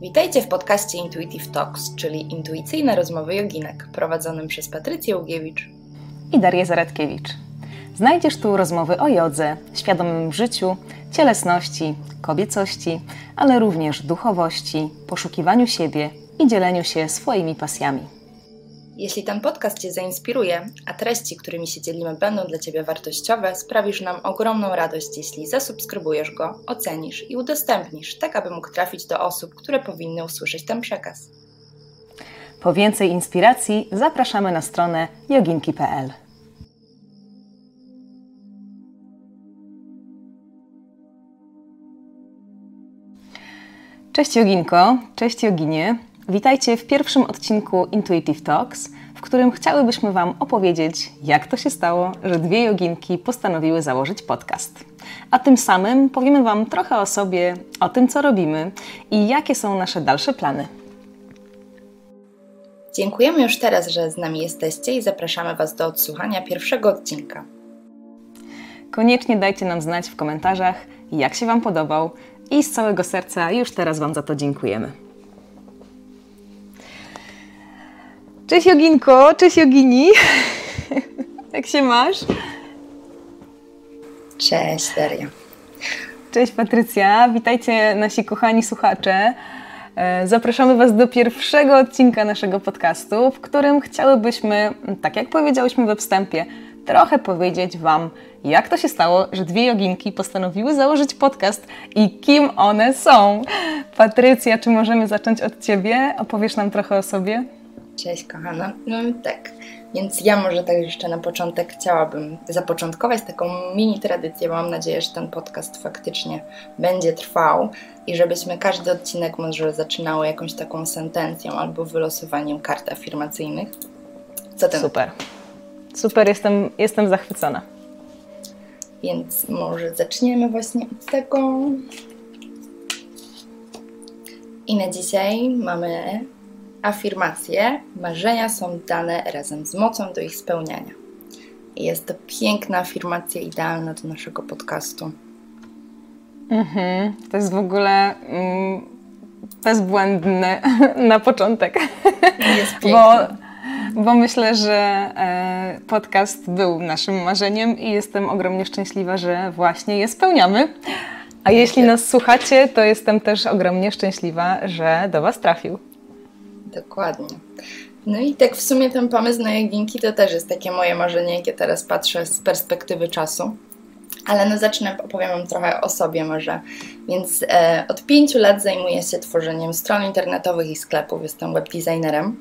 Witajcie w podcaście Intuitive Talks, czyli intuicyjne rozmowy joginek, prowadzonym przez Patrycję Ugiewicz i Darię Zaradkiewicz. Znajdziesz tu rozmowy o jodze, świadomym życiu, cielesności, kobiecości, ale również duchowości, poszukiwaniu siebie i dzieleniu się swoimi pasjami. Jeśli ten podcast Cię zainspiruje, a treści, którymi się dzielimy, będą dla Ciebie wartościowe, sprawisz nam ogromną radość, jeśli zasubskrybujesz go, ocenisz i udostępnisz, tak aby mógł trafić do osób, które powinny usłyszeć ten przekaz. Po więcej inspiracji zapraszamy na stronę joginki.pl. Cześć Joginko, cześć Joginie. Witajcie w pierwszym odcinku Intuitive Talks, w którym chciałybyśmy Wam opowiedzieć, jak to się stało, że dwie joginki postanowiły założyć podcast. A tym samym powiemy Wam trochę o sobie, o tym, co robimy i jakie są nasze dalsze plany. Dziękujemy już teraz, że z nami jesteście i zapraszamy Was do odsłuchania pierwszego odcinka. Koniecznie dajcie nam znać w komentarzach, jak się Wam podobał i z całego serca już teraz Wam za to dziękujemy. Cześć Joginko, cześć Jogini. Jak się masz? Cześć Daria. Cześć Patrycja, witajcie nasi kochani słuchacze. E, zapraszamy Was do pierwszego odcinka naszego podcastu, w którym chciałybyśmy, tak jak powiedziałyśmy we wstępie, trochę powiedzieć Wam, jak to się stało, że dwie joginki postanowiły założyć podcast i kim one są. Patrycja, czy możemy zacząć od Ciebie? Opowiesz nam trochę o sobie? Cześć kochana. No tak, więc ja może tak jeszcze na początek chciałabym zapoczątkować taką mini tradycję. Mam nadzieję, że ten podcast faktycznie będzie trwał i żebyśmy każdy odcinek może zaczynały jakąś taką sentencją albo wylosowaniem kart afirmacyjnych. Co ty Super. Super, jestem, jestem zachwycona. Więc może zaczniemy właśnie od tego. I na dzisiaj mamy afirmacje. Marzenia są dane razem z mocą do ich spełniania. Jest to piękna afirmacja idealna do naszego podcastu. Mhm, to jest w ogóle mm, bezbłędne na początek. Jest piękny. Bo, bo myślę, że e, podcast był naszym marzeniem i jestem ogromnie szczęśliwa, że właśnie je spełniamy. A jeśli nas słuchacie, to jestem też ogromnie szczęśliwa, że do Was trafił. Dokładnie. No i tak w sumie ten pomysł na joginki to też jest takie moje marzenie, jakie teraz patrzę z perspektywy czasu. Ale no zacznę, opowiem Wam trochę o sobie może. Więc e, od pięciu lat zajmuję się tworzeniem stron internetowych i sklepów. Jestem webdesignerem.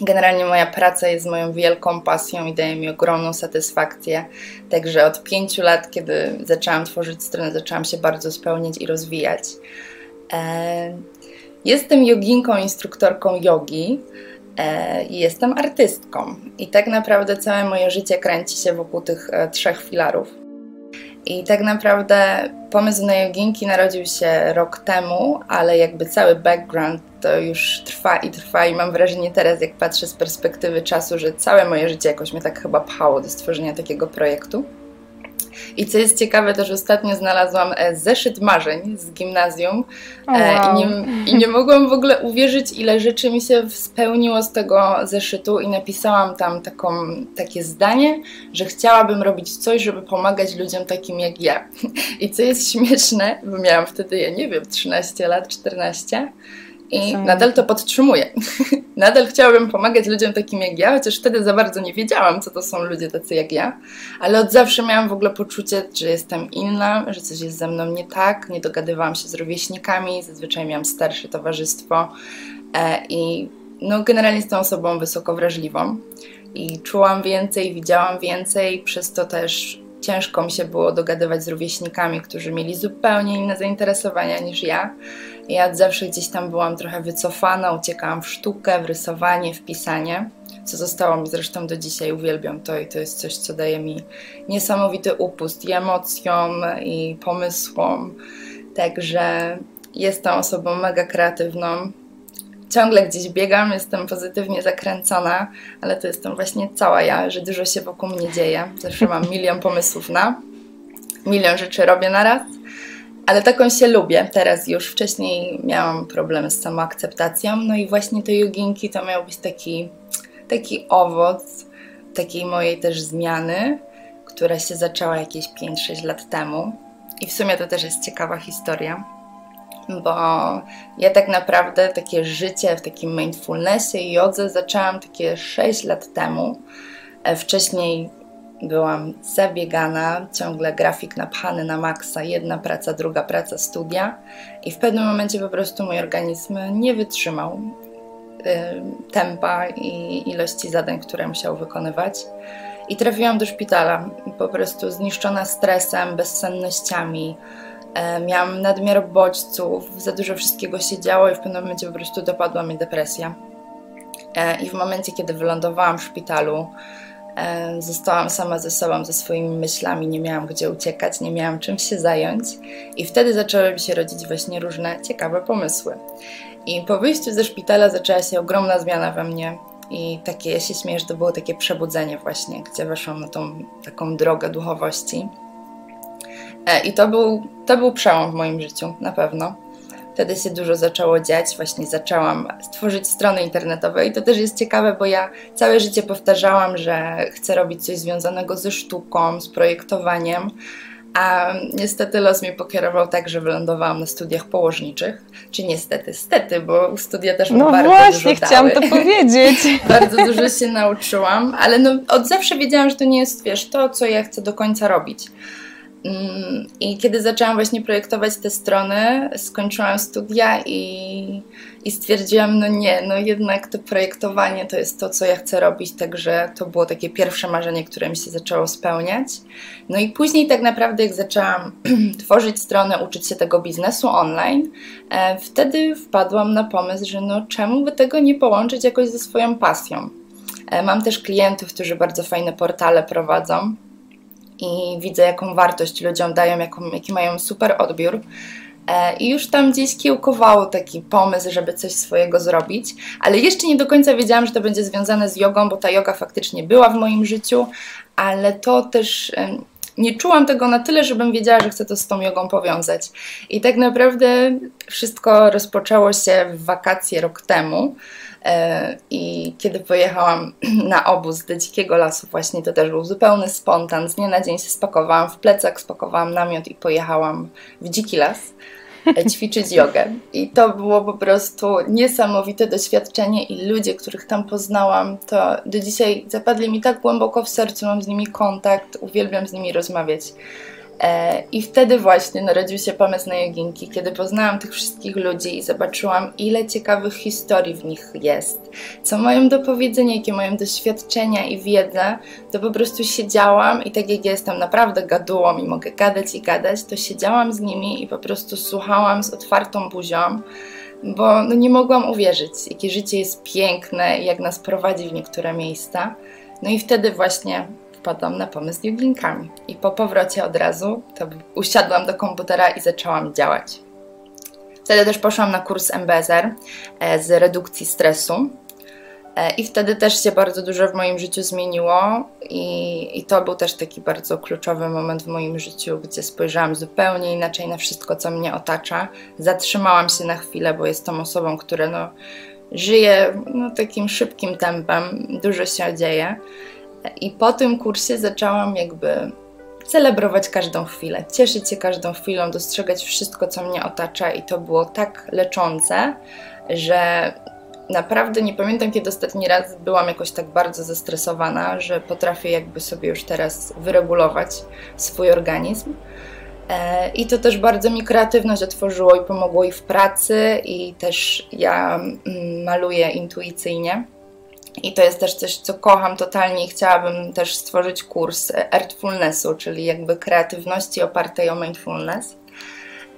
Generalnie moja praca jest moją wielką pasją i daje mi ogromną satysfakcję. Także od pięciu lat, kiedy zaczęłam tworzyć strony, zaczęłam się bardzo spełniać i rozwijać. E, Jestem joginką, instruktorką jogi e, i jestem artystką. I tak naprawdę całe moje życie kręci się wokół tych e, trzech filarów. I tak naprawdę pomysł na joginki narodził się rok temu, ale jakby cały background to już trwa i trwa i mam wrażenie teraz, jak patrzę z perspektywy czasu, że całe moje życie jakoś mnie tak chyba pchało do stworzenia takiego projektu. I co jest ciekawe, też ostatnio znalazłam e, zeszyt marzeń z gimnazjum oh, wow. I, nie, i nie mogłam w ogóle uwierzyć, ile rzeczy mi się spełniło z tego zeszytu i napisałam tam taką, takie zdanie, że chciałabym robić coś, żeby pomagać ludziom takim jak ja. I co jest śmieszne, bo miałam wtedy, ja nie wiem, 13 lat, 14 i nadal to podtrzymuję. nadal chciałabym pomagać ludziom takim jak ja, chociaż wtedy za bardzo nie wiedziałam, co to są ludzie tacy jak ja, ale od zawsze miałam w ogóle poczucie, że jestem inna, że coś jest ze mną nie tak, nie dogadywałam się z rówieśnikami, zazwyczaj miałam starsze towarzystwo e, i no, generalnie jestem osobą wysoko wrażliwą. I czułam więcej, widziałam więcej, przez to też ciężko mi się było dogadywać z rówieśnikami, którzy mieli zupełnie inne zainteresowania niż ja. Ja zawsze gdzieś tam byłam trochę wycofana, uciekałam w sztukę, w rysowanie, w pisanie, co zostało mi zresztą do dzisiaj. Uwielbiam to i to jest coś, co daje mi niesamowity upust i emocjom, i pomysłom. Także jestem osobą mega kreatywną. Ciągle gdzieś biegam, jestem pozytywnie zakręcona, ale to jestem właśnie cała ja, że dużo się wokół mnie dzieje. Zawsze mam milion pomysłów na, milion rzeczy robię na raz ale taką się lubię teraz już. Wcześniej miałam problemy z samoakceptacją, no i właśnie te joginki to miał być taki, taki owoc takiej mojej też zmiany, która się zaczęła jakieś 5-6 lat temu. I w sumie to też jest ciekawa historia, bo ja tak naprawdę takie życie w takim mindfulnessie i jodze zaczęłam takie 6 lat temu. E, wcześniej byłam zabiegana, ciągle grafik napchany na maksa, jedna praca, druga praca, studia i w pewnym momencie po prostu mój organizm nie wytrzymał y, tempa i ilości zadań, które musiał wykonywać. I trafiłam do szpitala, po prostu zniszczona stresem, bezsennościami. E, miałam nadmiar bodźców, za dużo wszystkiego się działo i w pewnym momencie po prostu dopadła mnie depresja. E, I w momencie, kiedy wylądowałam w szpitalu, zostałam sama ze sobą, ze swoimi myślami, nie miałam gdzie uciekać, nie miałam czym się zająć. I wtedy zaczęły mi się rodzić właśnie różne ciekawe pomysły. I po wyjściu ze szpitala zaczęła się ogromna zmiana we mnie. I takie, ja się śmieję, że to było takie przebudzenie właśnie, gdzie weszłam na tą taką drogę duchowości. E, I to był, to był przełom w moim życiu, na pewno. Wtedy się dużo zaczęło dziać, właśnie zaczęłam stworzyć strony internetowe i to też jest ciekawe, bo ja całe życie powtarzałam, że chcę robić coś związanego ze sztuką, z projektowaniem, a niestety los mnie pokierował tak, że wylądowałam na studiach położniczych. Czy niestety, stety, bo studia też no bardzo właśnie, dużo chciałam dały. to powiedzieć. bardzo dużo się nauczyłam, ale no, od zawsze wiedziałam, że to nie jest, wiesz, to, co ja chcę do końca robić. Mm, I kiedy zaczęłam właśnie projektować te strony, skończyłam studia i, i stwierdziłam, no nie, no jednak to projektowanie to jest to, co ja chcę robić, także to było takie pierwsze marzenie, które mi się zaczęło spełniać. No i później tak naprawdę jak zaczęłam tworzyć stronę, uczyć się tego biznesu online, e, wtedy wpadłam na pomysł, że no czemu by tego nie połączyć jakoś ze swoją pasją. E, mam też klientów, którzy bardzo fajne portale prowadzą, i widzę, jaką wartość ludziom dają, jaką, jaki mają super odbiór. E, I już tam gdzieś kiełkowało taki pomysł, żeby coś swojego zrobić, ale jeszcze nie do końca wiedziałam, że to będzie związane z jogą, bo ta yoga faktycznie była w moim życiu, ale to też nie czułam tego na tyle, żebym wiedziała, że chcę to z tą jogą powiązać. I tak naprawdę wszystko rozpoczęło się w wakacje rok temu. E, I kiedy pojechałam na obóz do dzikiego lasu, właśnie to też był zupełny spontan. Z dnia na dzień się spakowałam w plecak, spakowałam namiot i pojechałam w dziki las e, ćwiczyć jogę. I to było po prostu niesamowite doświadczenie i ludzie, których tam poznałam, to do dzisiaj zapadli mi tak głęboko w sercu, mam z nimi kontakt, uwielbiam z nimi rozmawiać. E, I wtedy właśnie narodził się pomysł na joginki, kiedy poznałam tych wszystkich ludzi i zobaczyłam, ile ciekawych historii w nich jest, co mają do powiedzenia, jakie mają doświadczenia i wiedzę, to po prostu siedziałam i tak jak jestem naprawdę gadułą i mogę gadać i gadać, to siedziałam z nimi i po prostu słuchałam z otwartą buzią, bo no nie mogłam uwierzyć, jakie życie jest piękne i jak nas prowadzi w niektóre miejsca. No i wtedy właśnie wpadłam na pomysł z joginkami. I po powrocie od razu to usiadłam do komputera i zaczęłam działać. Wtedy też poszłam na kurs MBSR e, z redukcji stresu. E, I wtedy też się bardzo dużo w moim życiu zmieniło, i, i to był też taki bardzo kluczowy moment w moim życiu, gdzie spojrzałam zupełnie inaczej na wszystko, co mnie otacza. Zatrzymałam się na chwilę, bo jestem osobą, która no, żyje no, takim szybkim tempem, dużo się dzieje. I po tym kursie zaczęłam jakby celebrować każdą chwilę, cieszyć się każdą chwilą, dostrzegać wszystko, co mnie otacza, i to było tak leczące, że naprawdę nie pamiętam, kiedy ostatni raz byłam jakoś tak bardzo zestresowana, że potrafię jakby sobie już teraz wyregulować swój organizm. E, I to też bardzo mi kreatywność otworzyło i pomogło i w pracy, i też ja mm, maluję intuicyjnie. I to jest też coś, co kocham totalnie i chciałabym też stworzyć kurs Artfulnessu, czyli jakby kreatywności opartej o mindfulness.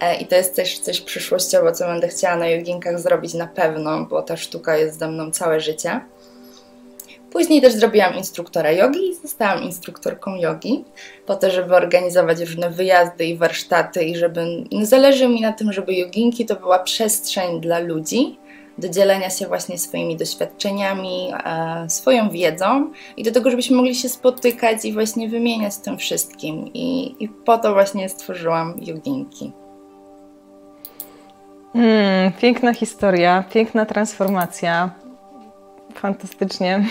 E, I to jest też coś przyszłościowo, co będę chciała na joginkach zrobić na pewno, bo ta sztuka jest ze mną całe życie. Później też zrobiłam instruktora jogi i zostałam instruktorką jogi, po to, żeby organizować różne wyjazdy i warsztaty i żeby no, zależy mi na tym, żeby joginki to była przestrzeń dla ludzi, do dzielenia się właśnie swoimi doświadczeniami, e, swoją wiedzą i do tego, żebyśmy mogli się spotykać i właśnie wymieniać tym wszystkim. I, i po to właśnie stworzyłam joginki. Mm, piękna historia, piękna transformacja. Fantastycznie.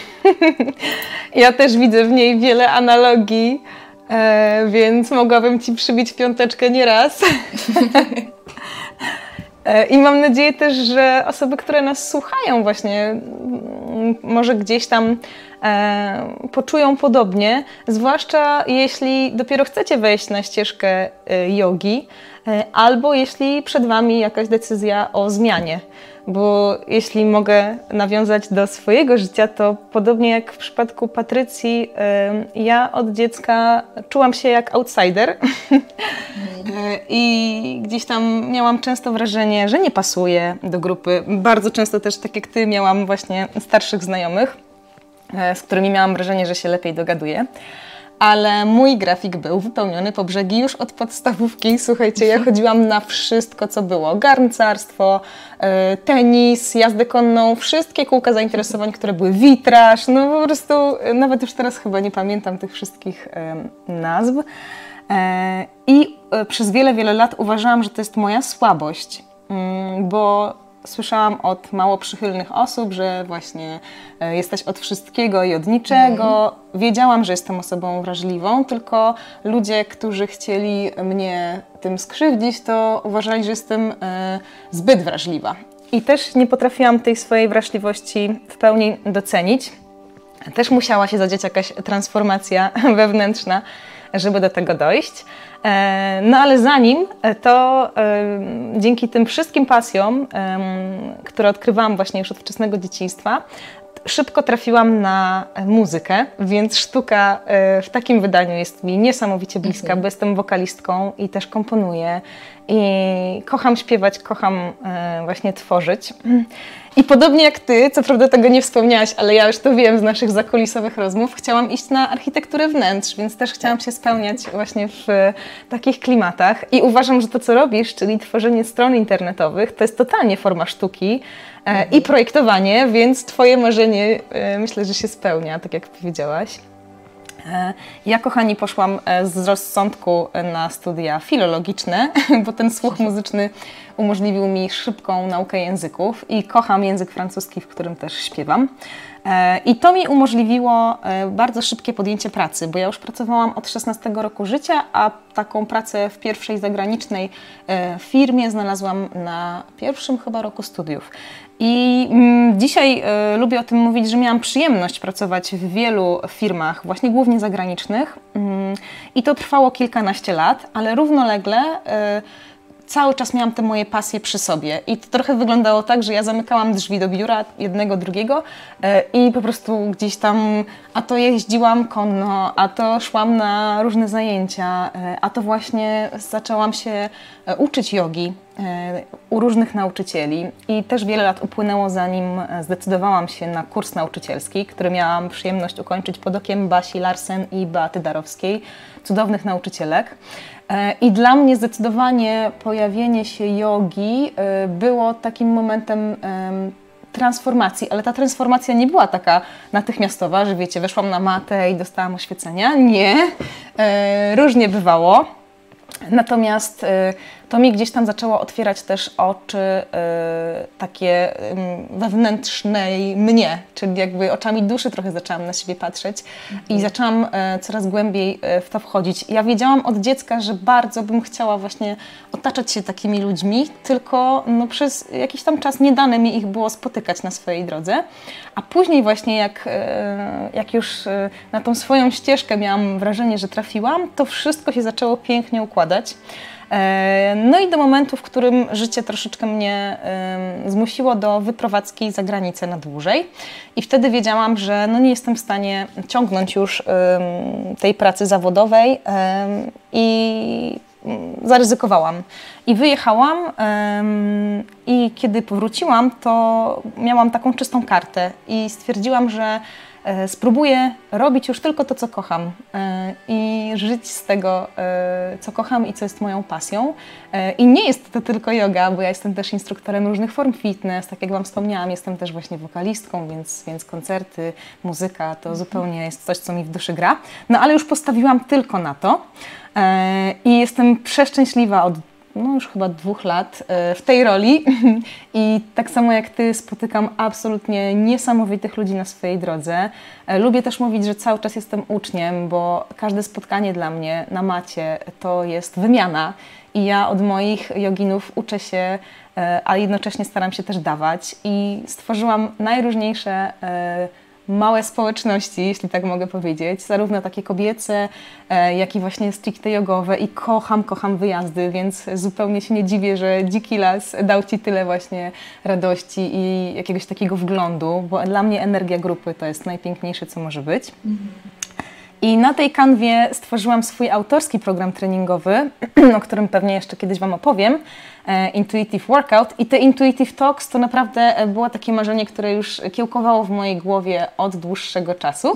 ja też widzę w niej wiele analogii, e, więc mogłabym Ci przybić piąteczkę nieraz. E, I mam nadzieję też, że osoby, które nas słuchają, właśnie mm, może gdzieś tam e, poczują podobnie, zwłaszcza jeśli dopiero chcecie wejść na ścieżkę e, jogi, e, albo jeśli przed Wami jakaś decyzja o zmianie bo jeśli mogę nawiązać do swojego życia, to podobnie jak w przypadku Patrycji, ja od dziecka czułam się jak outsider i gdzieś tam miałam często wrażenie, że nie pasuję do grupy. Bardzo często też, tak jak ty, miałam właśnie starszych znajomych, e, z którymi miałam wrażenie, że się lepiej dogaduję ale mój grafik był wypełniony po brzegi już od podstawówki. Słuchajcie, ja chodziłam na wszystko, co było. Garncarstwo, e, tenis, jazdę konną, wszystkie kółka zainteresowań, które były, witraż, no po prostu e, nawet już teraz chyba nie pamiętam tych wszystkich nazw. E, I przez wiele, wiele lat uważałam, że to jest moja słabość, mm, bo słyszałam od mało przychylnych osób, że właśnie e, jesteś od wszystkiego i od niczego. Mhm. Wiedziałam, że jestem osobą wrażliwą, tylko ludzie, którzy chcieli mnie tym skrzywdzić, to uważali, że jestem e, zbyt wrażliwa. I też nie potrafiłam tej swojej wrażliwości w pełni docenić. Też musiała się zadziać jakaś transformacja wewnętrzna, żeby do tego dojść. E, no ale zanim e, to e, dzięki tym wszystkim pasjom, które odkrywałam właśnie już od wczesnego dzieciństwa, szybko trafiłam na muzykę, więc sztuka w takim wydaniu jest mi niesamowicie bliska, mhm. bo jestem wokalistką i też komponuję i kocham śpiewać, kocham właśnie tworzyć. I podobnie jak ty, co prawda tego nie wspomniałaś, ale ja już to wiem z naszych zakulisowych rozmów, chciałam iść na architekturę wnętrz, więc też chciałam się spełniać właśnie w takich klimatach. I uważam, że to, co robisz, czyli tworzenie stron internetowych, to jest totalnie forma sztuki e, i projektowanie, więc twoje marzenie e, myślę, że się spełnia, tak jak powiedziałaś. E, ja, kochani, poszłam e, z rozsądku na studia filologiczne, bo ten słuch muzyczny umożliwił mi szybką naukę języków i kocham język francuski, w którym też śpiewam. E, I to mi umożliwiło bardzo szybkie podjęcie pracy, bo ja już pracowałam od 16 roku życia, a taką pracę w pierwszej zagranicznej firmie znalazłam na pierwszym chyba roku studiów. I mm, dzisiaj y, lubię o tym mówić, że miałam przyjemność pracować w wielu firmach, właśnie głównie zagranicznych. Y, I to trwało kilkanaście lat, ale równolegle y, cały czas miałam te moje pasje przy sobie. I to trochę wyglądało tak, że ja zamykałam drzwi do biura jednego, drugiego e, i po prostu gdzieś tam, a to jeździłam konno, a to szłam na różne zajęcia, e, a to właśnie zaczęłam się e, uczyć jogi u różnych nauczycieli i też wiele lat upłynęło zanim zdecydowałam się na kurs nauczycielski, który miałam przyjemność ukończyć pod okiem Basi Larsen i Beaty Darowskiej, cudownych nauczycielek. E, I dla mnie zdecydowanie pojawienie się jogi e, było takim momentem transformacji, ale ta transformacja nie była taka natychmiastowa, że wiecie, weszłam na matę i dostałam oświecenia. Nie, e, różnie bywało. Natomiast to mi gdzieś tam zaczęło otwierać też oczy y, takie y, wewnętrznej mnie, czyli jakby oczami duszy trochę zaczęłam na siebie patrzeć mhm. i zaczęłam y, coraz głębiej y, w to wchodzić. Ja wiedziałam od dziecka, że bardzo bym chciała właśnie otaczać się takimi ludźmi, tylko no, przez jakiś tam czas nie dane mi ich było spotykać na swojej drodze. A później właśnie jak, y, jak już na tą swoją ścieżkę miałam wrażenie, że trafiłam, to wszystko się zaczęło pięknie układać. E, no i do momentu, w którym życie troszeczkę mnie zmusiło do wyprowadzki za granicę na dłużej. I wtedy wiedziałam, że no nie jestem w stanie ciągnąć już tej pracy zawodowej i zaryzykowałam. I wyjechałam i kiedy powróciłam, to miałam taką czystą kartę i stwierdziłam, że spróbuję robić już tylko to, co kocham e, i żyć z tego, e, co kocham i co jest moją pasją. I nie jest to tylko yoga, bo ja jestem też instruktorem różnych form fitness, tak jak Wam wspomniałam, jestem też właśnie wokalistką, więc, więc koncerty, muzyka to mhm. zupełnie jest coś, co mi w duszy gra. No ale już postawiłam tylko na to i jestem przeszczęśliwa od no już chyba dwóch lat e, w tej roli. I tak samo jak Ty spotykam absolutnie niesamowitych ludzi na swojej drodze. E, lubię też mówić, że cały czas jestem uczniem, bo każde spotkanie dla mnie na macie to jest wymiana. I ja od moich joginów uczę się, e, a jednocześnie staram się też dawać. I stworzyłam najróżniejsze małe społeczności, jeśli tak mogę powiedzieć, zarówno takie kobiece, e, jak i właśnie stricte jogowe i kocham, kocham wyjazdy, więc zupełnie się nie dziwię, że Dziki Las dał Ci tyle właśnie radości i jakiegoś takiego wglądu, bo dla mnie energia grupy to jest najpiękniejsze, co może być. I na tej kanwie stworzyłam swój autorski program treningowy, o którym pewnie jeszcze kiedyś Wam opowiem, Intuitive Workout. I te Intuitive Talks to naprawdę e, było takie marzenie, które już kiełkowało w mojej głowie od dłuższego czasu.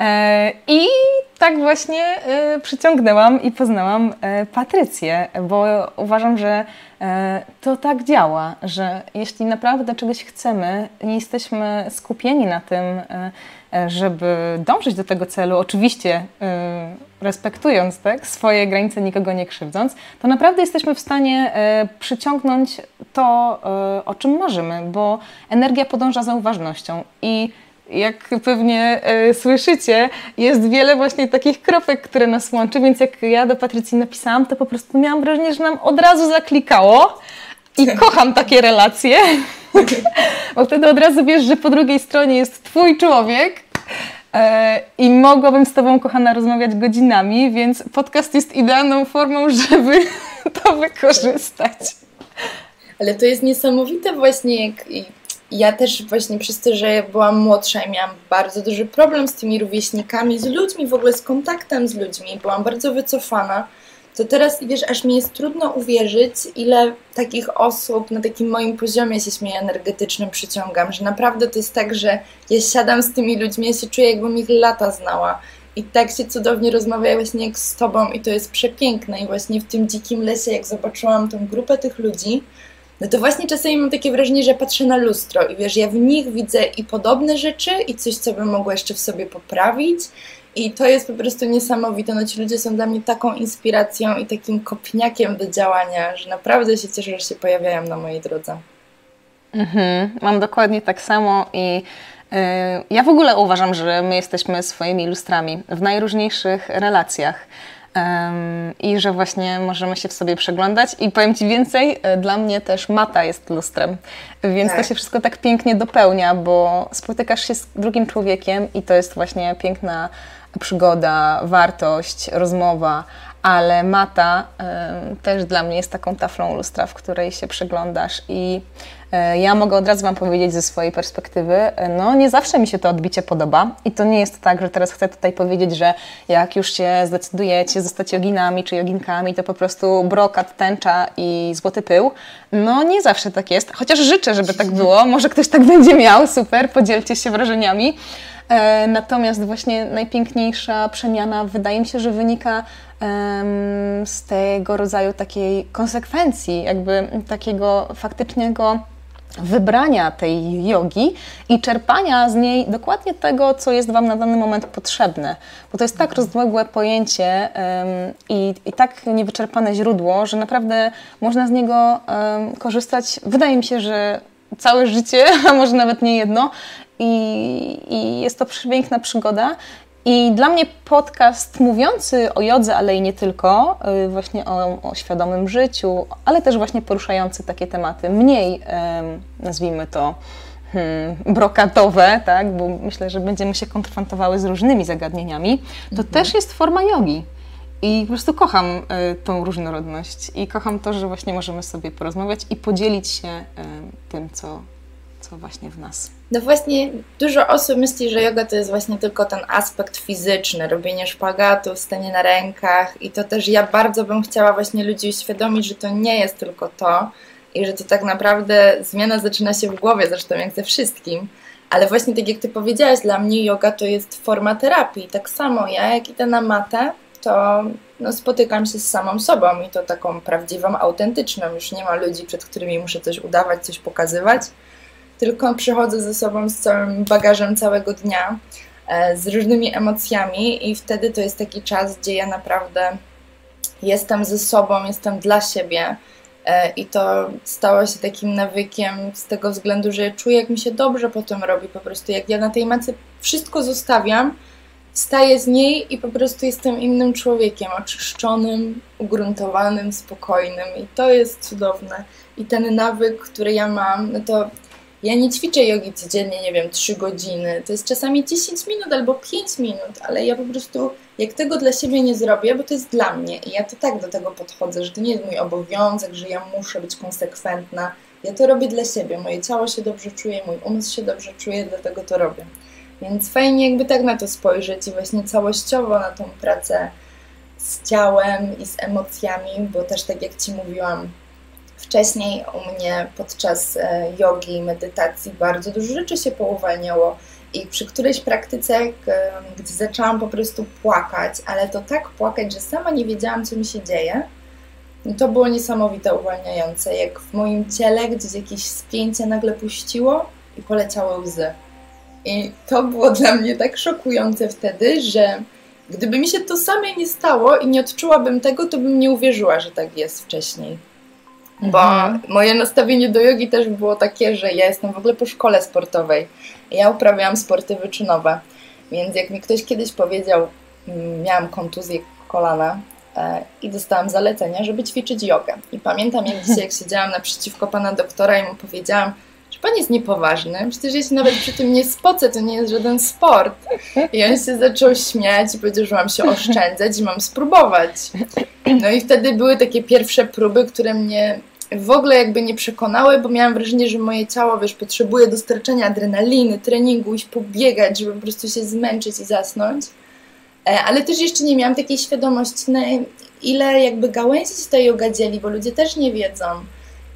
E, I tak właśnie przyciągnęłam i poznałam Patrycję, bo uważam, że to tak działa, że jeśli naprawdę czegoś chcemy i jesteśmy skupieni na tym, E, żeby dążyć do tego celu, oczywiście e, respektując tak, swoje granice, nikogo nie krzywdząc, to naprawdę jesteśmy w stanie e, przyciągnąć to, o czym marzymy, bo energia podąża za uważnością i jak pewnie słyszycie, jest wiele właśnie takich kropek, które nas łączy, więc jak ja do Patrycji napisałam, to po prostu miałam wrażenie, że nam od razu zaklikało i kocham takie relacje. Bo wtedy od razu wiesz, że po drugiej stronie jest Twój człowiek e, i mogłabym z Tobą, kochana, rozmawiać godzinami, więc podcast jest idealną formą, żeby to wykorzystać. Ale to jest niesamowite właśnie, jak ja też właśnie przez to, że byłam młodsza i miałam bardzo duży problem z tymi rówieśnikami, z ludźmi, w ogóle z kontaktem z ludźmi, byłam bardzo wycofana to teraz, wiesz, aż mi jest trudno uwierzyć, ile takich osób na takim moim poziomie się śmieje energetycznym przyciągam, że naprawdę to jest tak, że ja siadam z tymi ludźmi, ja się czuję, jakbym ich lata znała. I tak się cudownie rozmawia właśnie jak z tobą i to jest przepiękne. I właśnie w tym dzikim lesie, jak zobaczyłam tą grupę tych ludzi, no to właśnie czasami mam takie wrażenie, że patrzę na lustro i wiesz, ja w nich widzę i podobne rzeczy, i coś, co bym mogła jeszcze w sobie poprawić, i to jest po prostu niesamowite. No ci ludzie są dla mnie taką inspiracją i takim kopniakiem do działania, że naprawdę się cieszę, że się pojawiają na mojej drodze. Mhm, mam dokładnie tak samo i yy, ja w ogóle uważam, że my jesteśmy swoimi lustrami w najróżniejszych relacjach. Um, I że właśnie możemy się w sobie przeglądać. I powiem Ci więcej, e, dla mnie też mata jest lustrem, więc tak. to się wszystko tak pięknie dopełnia, bo spotykasz się z drugim człowiekiem i to jest właśnie piękna przygoda, wartość, rozmowa, ale mata też dla mnie jest taką taflą lustra, w której się przeglądasz i y, ja mogę od razu Wam powiedzieć ze swojej perspektywy, y, no nie zawsze mi się to odbicie podoba i to nie jest tak, że teraz chcę tutaj powiedzieć, że jak już się zdecydujecie zostać joginami czy joginkami, to po prostu brokat, tęcza i złoty pył. No nie zawsze tak jest, chociaż życzę, żeby tak było, może ktoś tak będzie miał, super, podzielcie się wrażeniami. E, natomiast właśnie najpiękniejsza przemiana wydaje mi się, że wynika z tego rodzaju takiej konsekwencji, jakby takiego faktycznego wybrania tej jogi i czerpania z niej dokładnie tego, co jest Wam na dany moment potrzebne. Bo to jest tak rozległe pojęcie i, i tak niewyczerpane źródło, że naprawdę można z niego korzystać, wydaje mi się, że całe życie, a może nawet nie jedno, i, i jest to przepiękna przygoda. I dla mnie podcast mówiący o jodze, ale i nie tylko, y, właśnie o, o świadomym życiu, ale też właśnie poruszający takie tematy mniej, nazwijmy to, hmm, brokatowe, tak? bo myślę, że będziemy się konfrontowały z różnymi zagadnieniami, to mhm. też jest forma jogi. I po prostu kocham y, tą różnorodność i kocham to, że właśnie możemy sobie porozmawiać i podzielić się tym, co, co właśnie w nas. No właśnie, dużo osób myśli, że yoga to jest właśnie tylko ten aspekt fizyczny, robienie szpagatu, stanie na rękach i to też ja bardzo bym chciała właśnie ludzi uświadomić, że to nie jest tylko to i że to tak naprawdę zmiana zaczyna się w głowie, zresztą jak ze wszystkim. Ale właśnie tak jak Ty powiedziałaś, dla mnie yoga to jest forma terapii. Tak samo ja, jak idę na matę, to no, spotykam się z samą sobą i to taką prawdziwą, autentyczną. Już nie ma ludzi, przed którymi muszę coś udawać, coś pokazywać tylko przychodzę ze sobą z całym bagażem całego dnia, e, z różnymi emocjami, i wtedy to jest taki czas, gdzie ja naprawdę jestem ze sobą, jestem dla siebie. E, I to stało się takim nawykiem z tego względu, że czuję, jak mi się dobrze potem robi. Po prostu, jak ja na tej macy wszystko zostawiam, wstaję z niej i po prostu jestem innym człowiekiem, oczyszczonym, ugruntowanym, spokojnym. I to jest cudowne. I ten nawyk, który ja mam, no to ja nie ćwiczę jogi codziennie, nie wiem, 3 godziny. To jest czasami 10 minut albo 5 minut, ale ja po prostu, jak tego dla siebie nie zrobię, bo to jest dla mnie i ja to tak do tego podchodzę, że to nie jest mój obowiązek, że ja muszę być konsekwentna. Ja to robię dla siebie. Moje ciało się dobrze czuje, mój umysł się dobrze czuje, dlatego to robię. Więc fajnie jakby tak na to spojrzeć i właśnie całościowo na tą pracę z ciałem i z emocjami, bo też tak jak Ci mówiłam, Wcześniej u mnie podczas e, jogi i medytacji bardzo dużo rzeczy się pouwalniało i przy którejś praktyce, gdy zaczęłam po prostu płakać, ale to tak płakać, że sama nie wiedziałam, co mi się dzieje, no to było niesamowite uwalniające. Jak w moim ciele gdzieś jakieś spięcie nagle puściło i poleciały łzy. I to było dla mnie tak szokujące wtedy, że gdyby mi się to same nie stało i nie odczułabym tego, to bym nie uwierzyła, że tak jest wcześniej. Bo mhm. moje nastawienie do jogi też było takie, że ja jestem w ogóle po szkole sportowej. Ja uprawiałam sporty wyczynowe. Więc jak mi ktoś kiedyś powiedział, mm, miałam kontuzję kolana e, i dostałam zalecenia, żeby ćwiczyć jogę. I pamiętam, jak dzisiaj, jak siedziałam naprzeciwko pana doktora i mu powiedziałam, pan jest niepoważny, przecież ja się nawet przy tym nie spocę, to nie jest żaden sport. I on się zaczął śmiać i powiedział, że mam się oszczędzać i mam spróbować. No i wtedy były takie pierwsze próby, które mnie w ogóle jakby nie przekonały, bo miałam wrażenie, że moje ciało, wiesz, potrzebuje dostarczenia adrenaliny, treningu, iść pobiegać, żeby po prostu się zmęczyć i zasnąć. E, ale też jeszcze nie miałam takiej świadomości, na ile jakby gałęzi się ta bo ludzie też nie wiedzą.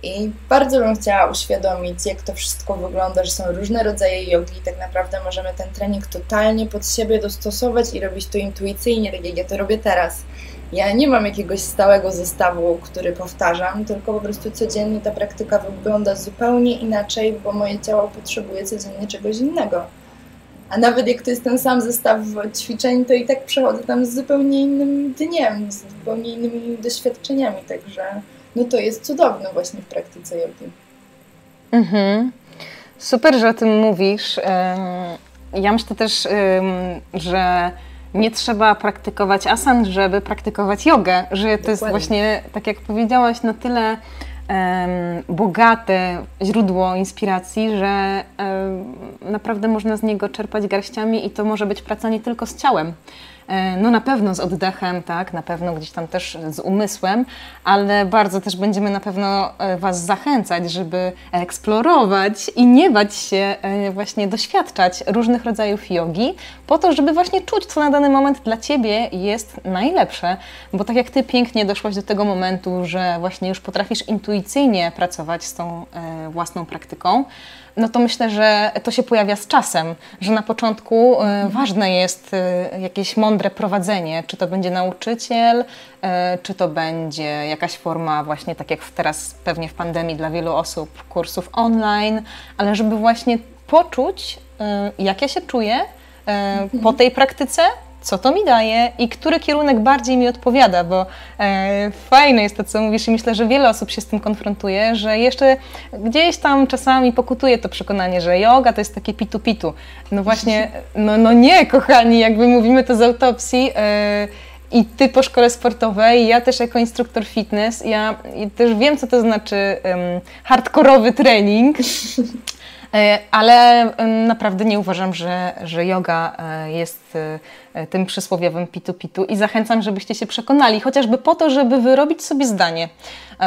I bardzo bym chciała uświadomić, jak to wszystko wygląda, że są różne rodzaje jogi i tak naprawdę możemy ten trening totalnie pod siebie dostosować i robić to intuicyjnie, tak jak ja to robię teraz. Ja nie mam jakiegoś stałego zestawu, który powtarzam, tylko po prostu codziennie ta praktyka wygląda zupełnie inaczej, bo moje ciało potrzebuje codziennie czegoś innego. A nawet jak to jest ten sam zestaw ćwiczeń, to i tak przechodzę tam z zupełnie innym dniem, z zupełnie innymi doświadczeniami, także no to jest cudowne właśnie w praktyce jogi. Mhm. Super, że o tym mówisz. Ja myślę też, że nie trzeba praktykować asan, żeby praktykować jogę, że to Dokładnie. jest właśnie, tak jak powiedziałaś, na tyle bogate źródło inspiracji, że naprawdę można z niego czerpać garściami i to może być praca nie tylko z ciałem, no na pewno z oddechem, tak, na pewno gdzieś tam też z umysłem, ale bardzo też będziemy na pewno e, Was zachęcać, żeby eksplorować i nie bać się e, właśnie doświadczać różnych rodzajów jogi, po to, żeby właśnie czuć, co na dany moment dla Ciebie jest najlepsze, bo tak jak Ty pięknie doszłaś do tego momentu, że właśnie już potrafisz intuicyjnie pracować z tą własną praktyką, no to myślę, że to się pojawia z czasem, że na początku e, ważne jest e, jakieś mądre prowadzenie, czy to będzie nauczyciel, e, czy to będzie jakaś forma właśnie tak jak teraz pewnie w pandemii dla wielu osób kursów online, ale żeby właśnie poczuć, jak ja się czuję po tej praktyce, co to mi daje i który kierunek bardziej mi odpowiada, bo e, fajne jest to, co mówisz i myślę, że wiele osób się z tym konfrontuje, że jeszcze gdzieś tam czasami pokutuje to przekonanie, że yoga to jest takie pitu-pitu. No właśnie, no, no nie, kochani, jakby mówimy to z autopsji, e, i ty po szkole sportowej, ja też jako instruktor fitness, ja też wiem, co to znaczy um, hardkorowy trening. E, ale naprawdę nie uważam, że, że yoga e, jest e, tym przysłowiowym pitu-pitu i zachęcam, żebyście się przekonali, chociażby po to, żeby wyrobić sobie zdanie,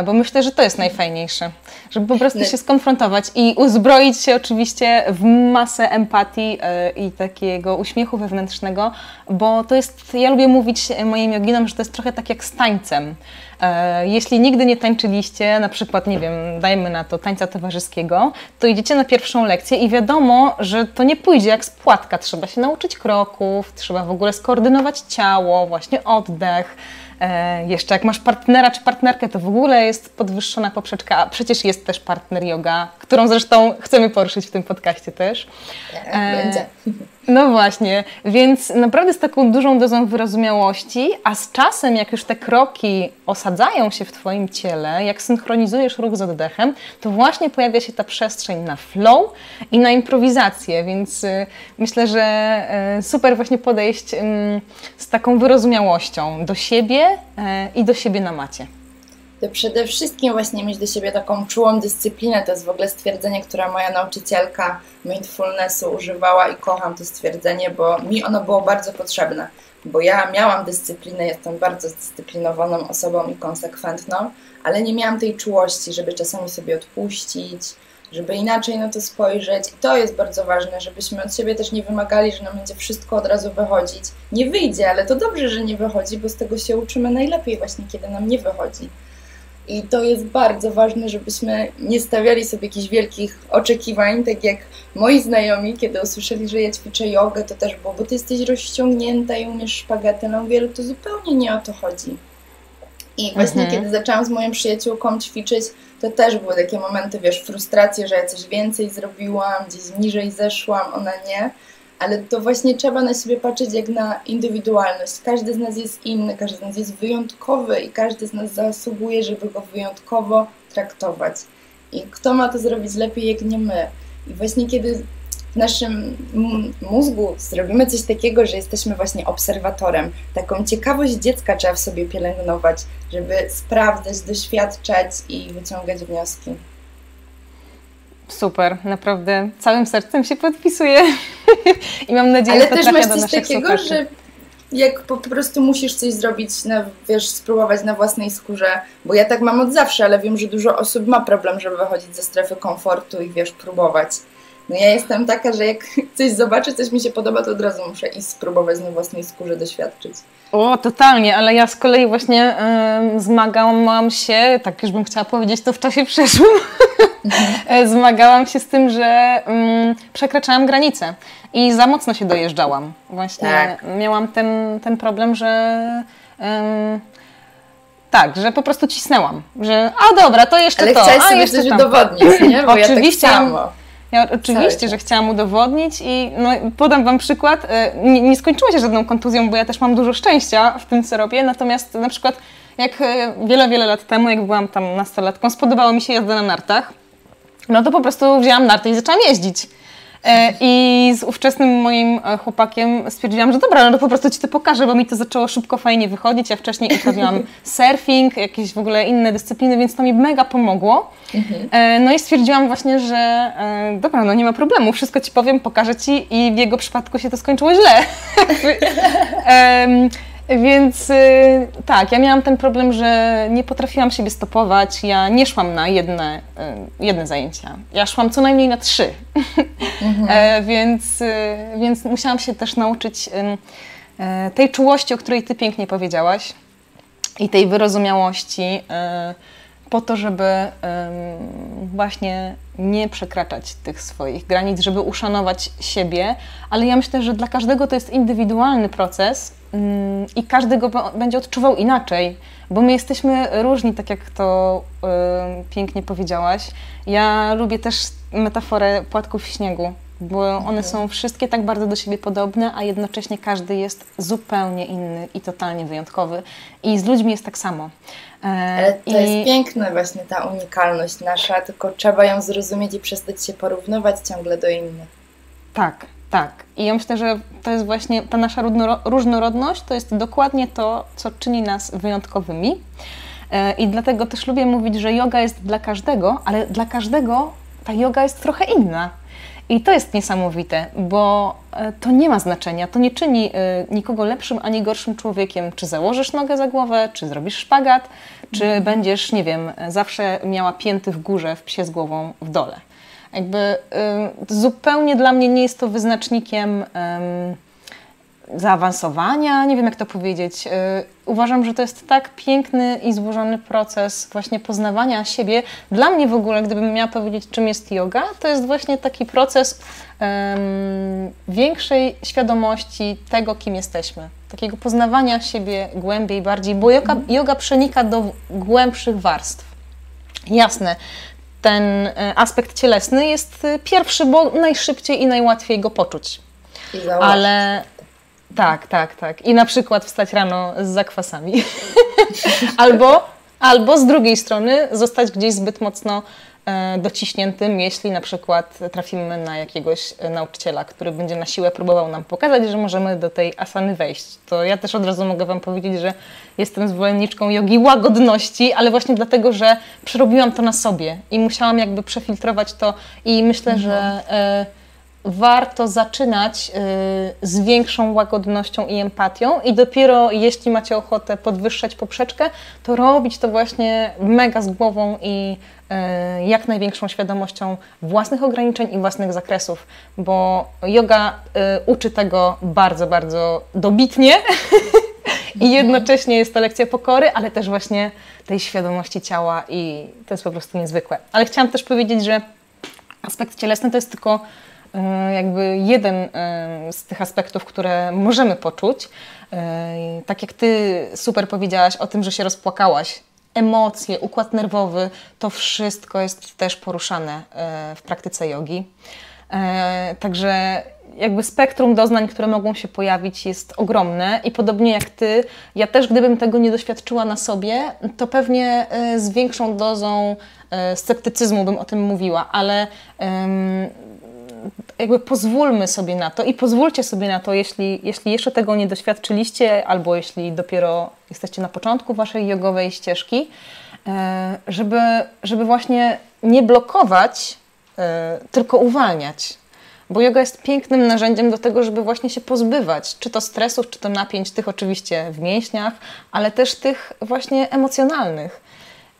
bo myślę, że to jest najfajniejsze, żeby po prostu się skonfrontować i uzbroić się oczywiście w masę empatii i takiego uśmiechu wewnętrznego, bo to jest, ja lubię mówić moim joginom, że to jest trochę tak jak z tańcem. E, jeśli nigdy nie tańczyliście, na przykład, nie wiem, dajmy na to tańca towarzyskiego, to idziecie na pierwszą lekcję i wiadomo, że to nie pójdzie jak z płatka. Trzeba się nauczyć kroków, trzeba w ogóle skoordynować ciało, właśnie oddech. E, jeszcze jak masz partnera czy partnerkę, to w ogóle jest podwyższona poprzeczka, a przecież jest też partner yoga, którą zresztą chcemy poruszyć w tym podcaście też. Tak, e, będzie. No właśnie, więc naprawdę z taką dużą dozą wyrozumiałości, a z czasem, jak już te kroki osadzają się w Twoim ciele, jak synchronizujesz ruch z oddechem, to właśnie pojawia się ta przestrzeń na flow i na improwizację, więc y, myślę, że y, super właśnie podejść y, z taką wyrozumiałością do siebie i do siebie na macie to przede wszystkim właśnie mieć do siebie taką czułą dyscyplinę. To jest w ogóle stwierdzenie, które moja nauczycielka mindfulnessu używała i kocham to stwierdzenie, bo mi ono było bardzo potrzebne. Bo ja miałam dyscyplinę, jestem bardzo zdyscyplinowaną osobą i konsekwentną, ale nie miałam tej czułości, żeby czasami sobie odpuścić, żeby inaczej na to spojrzeć. I to jest bardzo ważne, żebyśmy od siebie też nie wymagali, że nam będzie wszystko od razu wychodzić. Nie wyjdzie, ale to dobrze, że nie wychodzi, bo z tego się uczymy najlepiej właśnie, kiedy nam nie wychodzi. I to jest bardzo ważne, żebyśmy nie stawiali sobie jakichś wielkich oczekiwań, tak jak moi znajomi, kiedy usłyszeli, że ja ćwiczę jogę, to też było, bo ty jesteś rozciągnięta i umiesz szpagatę. No wielu to zupełnie nie o to chodzi. I właśnie mhm. kiedy zaczęłam z moją przyjaciółką ćwiczyć, to też były takie momenty, wiesz, frustracji, że ja coś więcej zrobiłam, gdzieś niżej zeszłam, ona nie ale to właśnie trzeba na siebie patrzeć jak na indywidualność. Każdy z nas jest inny, każdy z nas jest wyjątkowy i każdy z nas zasługuje, żeby go wyjątkowo traktować. I kto ma to zrobić lepiej, jak nie my? I właśnie kiedy w naszym mózgu zrobimy coś takiego, że jesteśmy właśnie obserwatorem, taką ciekawość dziecka trzeba w sobie pielęgnować, żeby sprawdzać, doświadczać i wyciągać wnioski. Super, naprawdę całym sercem się podpisuję i mam nadzieję, Ale że to też masz coś takiego, słuchaczy. że jak po prostu musisz coś zrobić, na, wiesz, spróbować na własnej skórze, bo ja tak mam od zawsze, ale wiem, że dużo osób ma problem, żeby wychodzić ze strefy komfortu i wiesz, próbować. No ja jestem taka, że jak coś zobaczę, coś mi się podoba, to od razu muszę iść spróbować na własnej skórze doświadczyć. O, totalnie, ale ja z kolei właśnie y, zmagałam się, tak już bym chciała powiedzieć to w czasie przeszłym, mhm. zmagałam się z tym, że y, przekraczałam granice i za mocno się dojeżdżałam. Właśnie tak. miałam ten, ten problem, że... Y, tak, że po prostu cisnęłam, że a dobra, to jeszcze Ale to, chciałaś a sobie jeszcze coś udowodnić, nie? Bo Oczywiście, ja tak samo. Ja oczywiście, że chciałam udowodnić i no, podam Wam przykład. E, nie, nie skończyło się żadną kontuzją, bo ja też mam dużo szczęścia w tym, co robię. Natomiast na przykład jak e, wiele, wiele lat temu, jak byłam tam nastolatką, spodobało mi się jazda na nartach, no to po prostu wzięłam narty i zaczęłam jeździć. E, I z ówczesnym moim e, chłopakiem stwierdziłam, że dobra, no to po prostu Ci to pokażę, bo mi to zaczęło szybko, fajnie wychodzić. Ja wcześniej robiłam surfing, jakieś w ogóle inne dyscypliny, więc to mi mega pomogło. Mhm. E, no i stwierdziłam właśnie, że dobra, no nie ma problemu, wszystko Ci powiem, pokażę Ci i w jego przypadku się to skończyło źle. Więc y, tak, ja miałam ten problem, że nie potrafiłam siebie stopować. Ja nie szłam na jedne, y, jedne zajęcia. Ja szłam co najmniej na trzy. Mhm. E, więc, y, więc musiałam się też nauczyć tej czułości, o której Ty pięknie powiedziałaś i tej wyrozumiałości po to, żeby właśnie nie przekraczać tych swoich granic, żeby uszanować siebie, ale ja myślę, że dla każdego to jest indywidualny proces i każdy go będzie odczuwał inaczej, bo my jesteśmy różni, tak jak to pięknie powiedziałaś. Ja lubię też metaforę płatków śniegu, bo one są wszystkie tak bardzo do siebie podobne, a jednocześnie każdy jest zupełnie inny i totalnie wyjątkowy. I z ludźmi jest tak samo. E, Ale to I... jest piękne właśnie ta unikalność nasza, tylko trzeba ją zrozumieć i przestać się porównywać ciągle do innych. Tak, tak. I ja myślę, że to jest właśnie ta nasza różnorodność, to jest dokładnie to, co czyni nas wyjątkowymi. E, I dlatego też lubię mówić, że yoga jest dla każdego, ale dla każdego ta yoga jest trochę inna. I to jest niesamowite, bo e, to nie ma znaczenia. To nie czyni e, nikogo lepszym ani gorszym człowiekiem, czy założysz nogę za głowę, czy zrobisz szpagat, czy mhm. będziesz, nie wiem, zawsze miała pięty w górze, w psie z głową w dole. Jakby zupełnie dla mnie nie jest to wyznacznikiem zaawansowania, nie wiem jak to powiedzieć. Y, uważam, że to jest tak piękny i złożony proces właśnie poznawania siebie. Dla mnie w ogóle, gdybym miała powiedzieć, czym jest yoga, to jest właśnie taki proces um, większej świadomości tego, kim jesteśmy. Takiego poznawania siebie głębiej, bardziej, bo yoga, yoga przenika do głębszych warstw. Jasne, ten e, aspekt cielesny jest e, pierwszy, bo najszybciej i najłatwiej go poczuć. Ale tak, tak, tak. I na przykład wstać rano z zakwasami. albo, albo z drugiej strony zostać gdzieś zbyt mocno dociśniętym, jeśli na przykład trafimy na jakiegoś e, nauczyciela, który będzie na siłę próbował nam pokazać, że możemy do tej asany wejść. To ja też od razu mogę Wam powiedzieć, że jestem zwolenniczką jogi łagodności, ale właśnie dlatego, że przerobiłam to na sobie i musiałam jakby przefiltrować to i myślę, mhm. że e, warto zaczynać y, z większą łagodnością i empatią i dopiero jeśli macie ochotę podwyższać poprzeczkę, to robić to właśnie mega z głową i y, jak największą świadomością własnych ograniczeń i własnych zakresów, bo yoga y, uczy tego bardzo, bardzo dobitnie i jednocześnie jest to lekcja pokory, ale też właśnie tej świadomości ciała i to jest po prostu niezwykłe. Ale chciałam też powiedzieć, że aspekt cielesny to jest tylko jakby jeden e, z tych aspektów, które możemy poczuć. E, tak jak Ty super powiedziałaś o tym, że się rozpłakałaś, emocje, układ nerwowy, to wszystko jest też poruszane w praktyce jogi. Także jakby spektrum doznań, które mogą się pojawić, jest ogromne i podobnie jak ty, ja też gdybym tego nie doświadczyła na sobie, to pewnie z większą dozą sceptycyzmu bym o tym mówiła, ale jakby pozwólmy sobie na to i pozwólcie sobie na to, jeśli, jeśli jeszcze tego nie doświadczyliście, albo jeśli dopiero jesteście na początku waszej jogowej ścieżki, e, żeby, żeby właśnie nie blokować, e, tylko uwalniać. Bo yoga jest pięknym narzędziem do tego, żeby właśnie się pozbywać, czy to stresów, czy to napięć, tych oczywiście w mięśniach, ale też tych właśnie emocjonalnych.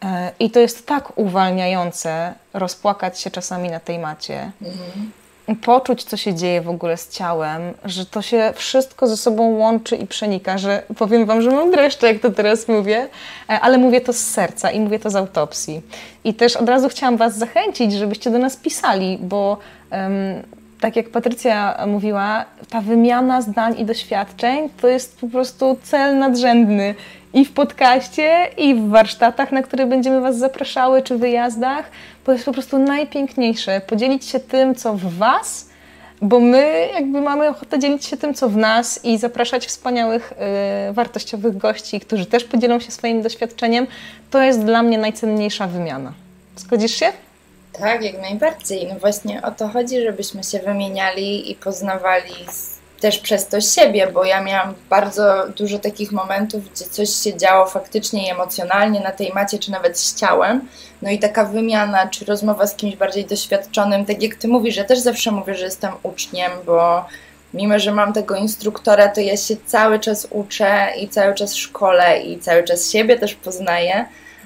E, I to jest tak uwalniające rozpłakać się czasami na tej macie. Mhm poczuć, co się dzieje w ogóle z ciałem, że to się wszystko ze sobą łączy i przenika, że powiem Wam, że mam dreszcze, jak to teraz mówię, e, ale mówię to z serca i mówię to z autopsji. I też od razu chciałam Was zachęcić, żebyście do nas pisali, bo um, tak jak Patrycja mówiła, ta wymiana zdań i doświadczeń to jest po prostu cel nadrzędny i w podcaście, i w warsztatach, na które będziemy Was zapraszały, czy wyjazdach, bo jest po prostu najpiękniejsze podzielić się tym, co w Was, bo my jakby mamy ochotę dzielić się tym, co w nas i zapraszać wspaniałych, yy, wartościowych gości, którzy też podzielą się swoim doświadczeniem. To jest dla mnie najcenniejsza wymiana. Zgodzisz się? Tak, jak najbardziej. No właśnie o to chodzi, żebyśmy się wymieniali i poznawali też przez to siebie, bo ja miałam bardzo dużo takich momentów, gdzie coś się działo faktycznie i emocjonalnie na tej macie, czy nawet z ciałem. No i taka wymiana, czy rozmowa z kimś bardziej doświadczonym, tak jak ty mówisz, ja też zawsze mówię, że jestem uczniem, bo mimo, że mam tego instruktora, to ja się cały czas uczę i cały czas szkole i cały czas siebie też poznaję.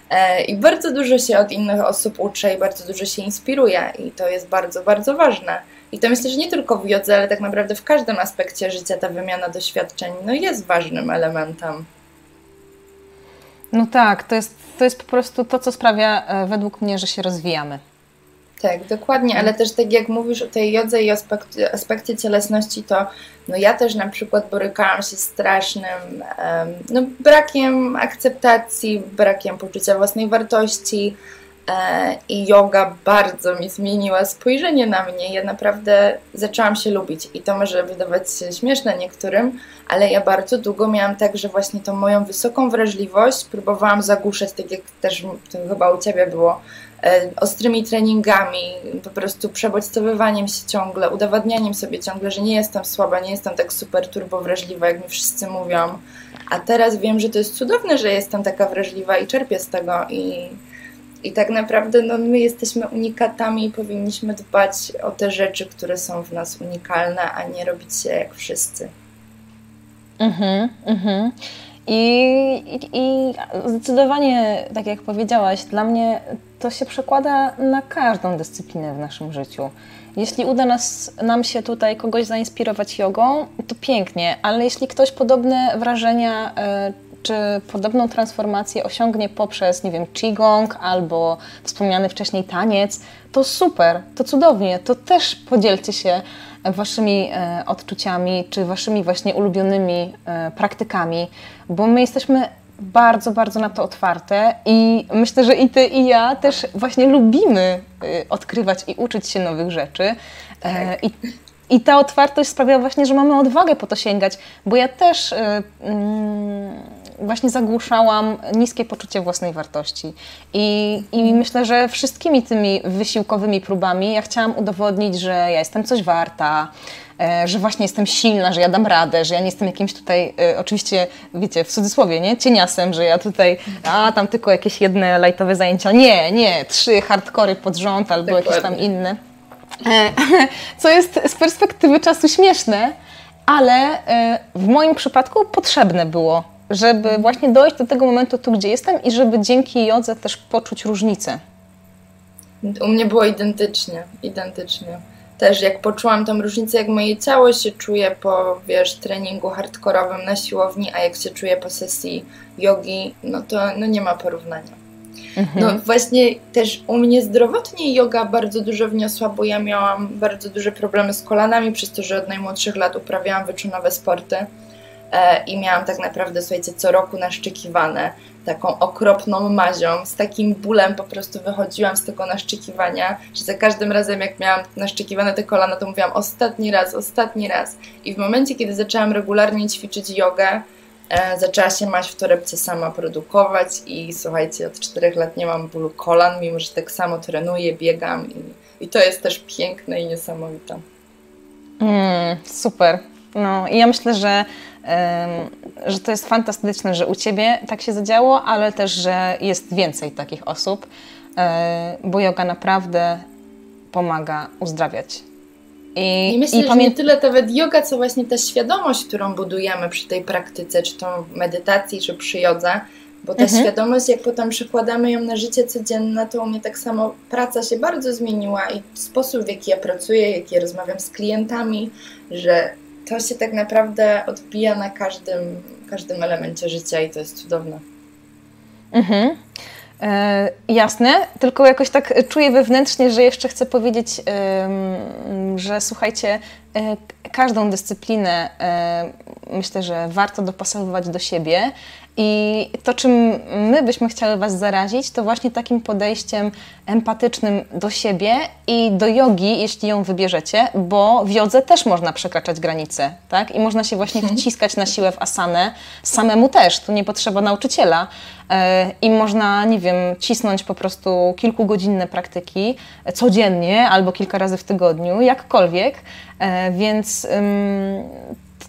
E, I bardzo dużo się od innych osób uczę i bardzo dużo się inspiruję, i to jest bardzo, bardzo ważne. I to myślę, że nie tylko w jodze, ale tak naprawdę w każdym aspekcie życia ta wymiana doświadczeń no jest ważnym elementem. No tak, to jest, to jest po prostu to, co sprawia e, według mnie, że się rozwijamy. Tak, dokładnie, ale też tak jak mówisz o tej jodze i aspekcie, aspekcie cielesności, to no ja też na przykład borykałam się z strasznym no, brakiem akceptacji, brakiem poczucia własnej wartości, i yoga bardzo mi zmieniła spojrzenie na mnie. Ja naprawdę zaczęłam się lubić i to może wydawać się śmieszne niektórym, ale ja bardzo długo miałam tak, że właśnie tą moją wysoką wrażliwość próbowałam zagłuszać, tak jak też chyba u Ciebie było, e, ostrymi treningami, po prostu przebodźcowywaniem się ciągle, udowadnianiem sobie ciągle, że nie jestem słaba, nie jestem tak super turbo wrażliwa, jak mi wszyscy mówią. A teraz wiem, że to jest cudowne, że jestem taka wrażliwa i czerpię z tego i i tak naprawdę no, my jesteśmy unikatami i powinniśmy dbać o te rzeczy, które są w nas unikalne, a nie robić się jak wszyscy. Mhm, mhm. I, i, I zdecydowanie, tak jak powiedziałaś, dla mnie to się przekłada na każdą dyscyplinę w naszym życiu. Jeśli uda nas, nam się tutaj kogoś zainspirować jogą, to pięknie, ale jeśli ktoś podobne wrażenia e, czy podobną transformację osiągnie poprzez, nie wiem, qigong albo wspomniany wcześniej taniec, to super, to cudownie, to też podzielcie się waszymi e, odczuciami, czy waszymi właśnie ulubionymi e, praktykami, bo my jesteśmy bardzo, bardzo na to otwarte i myślę, że i ty, i ja też właśnie lubimy y, odkrywać i uczyć się nowych rzeczy. E, tak. I, I ta otwartość sprawia właśnie, że mamy odwagę po to sięgać, bo ja też y, mm, właśnie zagłuszałam niskie poczucie własnej wartości. I, I myślę, że wszystkimi tymi wysiłkowymi próbami ja chciałam udowodnić, że ja jestem coś warta, E, że właśnie jestem silna, że ja dam radę, że ja nie jestem jakimś tutaj, e, oczywiście, wiecie, w cudzysłowie, nie? Cieniasem, że ja tutaj, a tam tylko jakieś jedne lajtowe zajęcia. Nie, nie, trzy hardkory pod rząd albo Dokładnie. jakieś tam inne. E, co jest z perspektywy czasu śmieszne, ale w moim przypadku potrzebne było, żeby właśnie dojść do tego momentu tu, gdzie jestem i żeby dzięki jodze też poczuć różnicę. U mnie było identycznie, identycznie też jak poczułam tą różnicę, jak moje ciało się czuje po, wiesz, treningu hardkorowym na siłowni, a jak się czuje po sesji jogi, no to no nie ma porównania. Mhm. No właśnie też u mnie zdrowotnie yoga bardzo dużo wniosła, bo ja miałam bardzo duże problemy z kolanami przez to, że od najmłodszych lat uprawiałam wyczynowe sporty i miałam tak naprawdę, słuchajcie, co roku naszczykiwane taką okropną mazią, z takim bólem po prostu wychodziłam z tego naszczykiwania, że za każdym razem jak miałam naszczykiwane te kolana, to mówiłam ostatni raz, ostatni raz. I w momencie, kiedy zaczęłam regularnie ćwiczyć jogę, e, zaczęła się maź w torebce sama produkować i słuchajcie, od czterech lat nie mam bólu kolan, mimo że tak samo trenuję, biegam i, i to jest też piękne i niesamowite. Mm, super. No i ja myślę, że że to jest fantastyczne, że u Ciebie tak się zadziało, ale też, że jest więcej takich osób, e, bo yoga naprawdę pomaga uzdrawiać. I, I myślę, i że nie tyle nawet yoga, co właśnie ta świadomość, którą budujemy przy tej praktyce, czy to medytacji, czy przy jodze, bo ta mhm. świadomość, jak potem przekładamy ją na życie codzienne, to u mnie tak samo praca się bardzo zmieniła i sposób, w jaki ja pracuję, jaki ja rozmawiam z klientami, że to się tak naprawdę odbija na każdym, każdym elemencie życia i to jest cudowne. Mhm. E, jasne, tylko jakoś tak czuję wewnętrznie, że jeszcze chcę powiedzieć, że słuchajcie, e, każdą dyscyplinę e, myślę, że warto dopasowywać do siebie i to, czym my byśmy chciały Was zarazić, to właśnie takim podejściem empatycznym do siebie i do jogi, jeśli ją wybierzecie, bo w jodze też można przekraczać granice, tak? I można się właśnie mhm. wciskać na siłę w asanę, samemu też, tu nie potrzeba nauczyciela. E, I można, nie wiem, cisnąć po prostu kilkugodzinne praktyki codziennie albo kilka razy w tygodniu, jakkolwiek. E, więc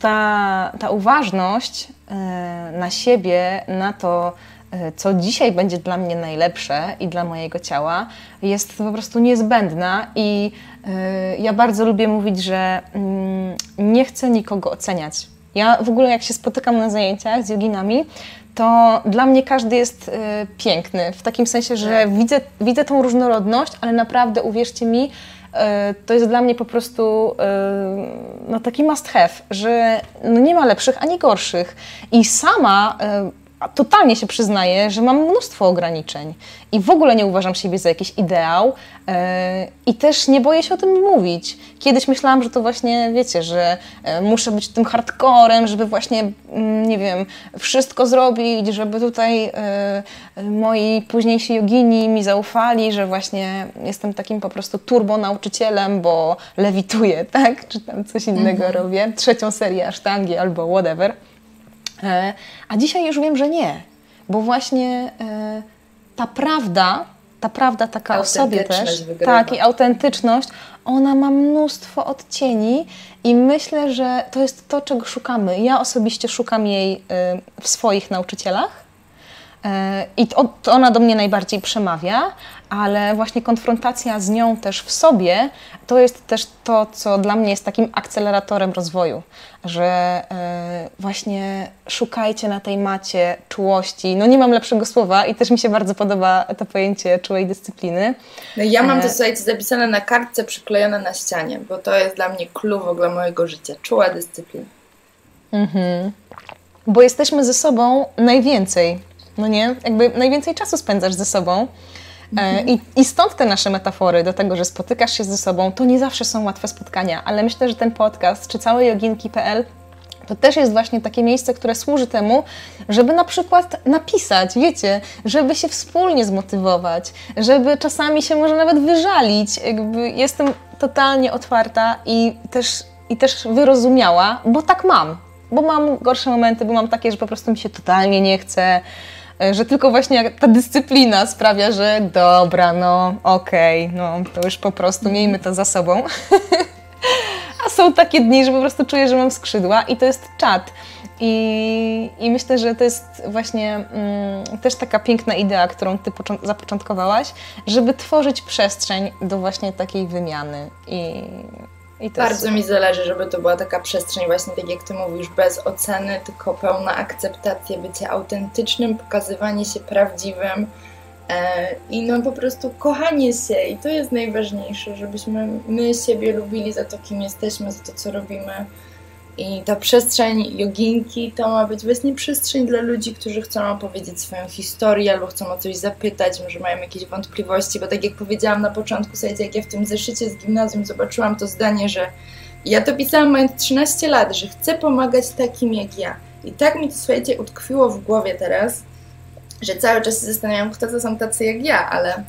ta, ta uważność e, na siebie, na to, e, co dzisiaj będzie dla mnie najlepsze i dla mojego ciała, jest po prostu niezbędna i e, ja bardzo lubię mówić, że mm, nie chcę nikogo oceniać. Ja w ogóle jak się spotykam na zajęciach z joginami, to dla mnie każdy jest piękny, w takim sensie, że tak. widzę, widzę tą różnorodność, ale naprawdę uwierzcie mi, to jest dla mnie po prostu e, no, taki must have, że no, nie ma lepszych ani gorszych. I sama e, totalnie się przyznaję, że mam mnóstwo ograniczeń i w ogóle nie uważam siebie za jakiś ideał yy, i też nie boję się o tym mówić. Kiedyś myślałam, że to właśnie, wiecie, że yy, muszę być tym hardcorem, żeby właśnie, yy, nie wiem, wszystko zrobić, żeby tutaj moi późniejsi jogini mi zaufali, że właśnie jestem takim po prostu turbo nauczycielem, bo lewituję, tak? Czy tam coś innego mhm. robię, trzecią serię asztangi albo whatever. E, a dzisiaj już wiem, że nie, bo właśnie e, ta prawda, ta prawda taka o sobie też, tak, i autentyczność, ona ma mnóstwo odcieni i myślę, że to jest to, czego szukamy. Ja osobiście szukam jej e, w swoich nauczycielach I to, ona do mnie najbardziej przemawia, ale właśnie konfrontacja z nią też w sobie to jest też to, co dla mnie jest takim akceleratorem rozwoju, że e, właśnie szukajcie na tej macie czułości. No nie mam lepszego słowa i też mi się bardzo podoba to pojęcie czułej dyscypliny. No ja mam to, słuchajcie, zapisane na kartce, przyklejone na ścianie, bo to jest dla mnie clue w ogóle mojego życia. Czuła dyscyplina. Mhm. Bo jesteśmy ze sobą najwięcej, no nie? Jakby najwięcej czasu spędzasz ze sobą. E, mhm. I, I stąd te nasze metafory do tego, że spotykasz się ze sobą, to nie zawsze są łatwe spotkania, ale myślę, że ten podcast, czy całe joginki.pl to też jest właśnie takie miejsce, które służy temu, żeby na przykład napisać, wiecie, żeby się wspólnie zmotywować, żeby czasami się może nawet wyżalić. Jakby jestem totalnie otwarta i też, i też wyrozumiała, bo tak mam. Bo mam gorsze momenty, bo mam takie, że po prostu mi się totalnie nie chce, że tylko właśnie ta dyscyplina sprawia, że dobra, no okej, okay, no to już po prostu miejmy to za sobą. A są takie dni, że po prostu czuję, że mam skrzydła i to jest czat. I, I myślę, że to jest właśnie mm, też taka piękna idea, którą Ty zapoczątkowałaś, żeby tworzyć przestrzeń do właśnie takiej wymiany. I, Bardzo mi zależy, żeby to była taka przestrzeń, właśnie tak jak Ty mówisz, bez oceny, tylko pełna akceptacja, bycie autentycznym, pokazywanie się prawdziwym e, i no po prostu kochanie się. I to jest najważniejsze, żebyśmy my siebie lubili za to, kim jesteśmy, za to, co robimy i ta przestrzeń joginki to ma być właśnie przestrzeń dla ludzi, którzy chcą opowiedzieć swoją historię albo chcą o coś zapytać, może mają jakieś wątpliwości, bo tak jak powiedziałam na początku, słuchajcie, jak ja w tym zeszycie z gimnazjum zobaczyłam to zdanie, że ja to pisałam mając 13 lat, że chcę pomagać takim jak ja. I tak mi to, słuchajcie, utkwiło w głowie teraz, że cały czas się zastanawiam, kto to są tacy jak ja, ale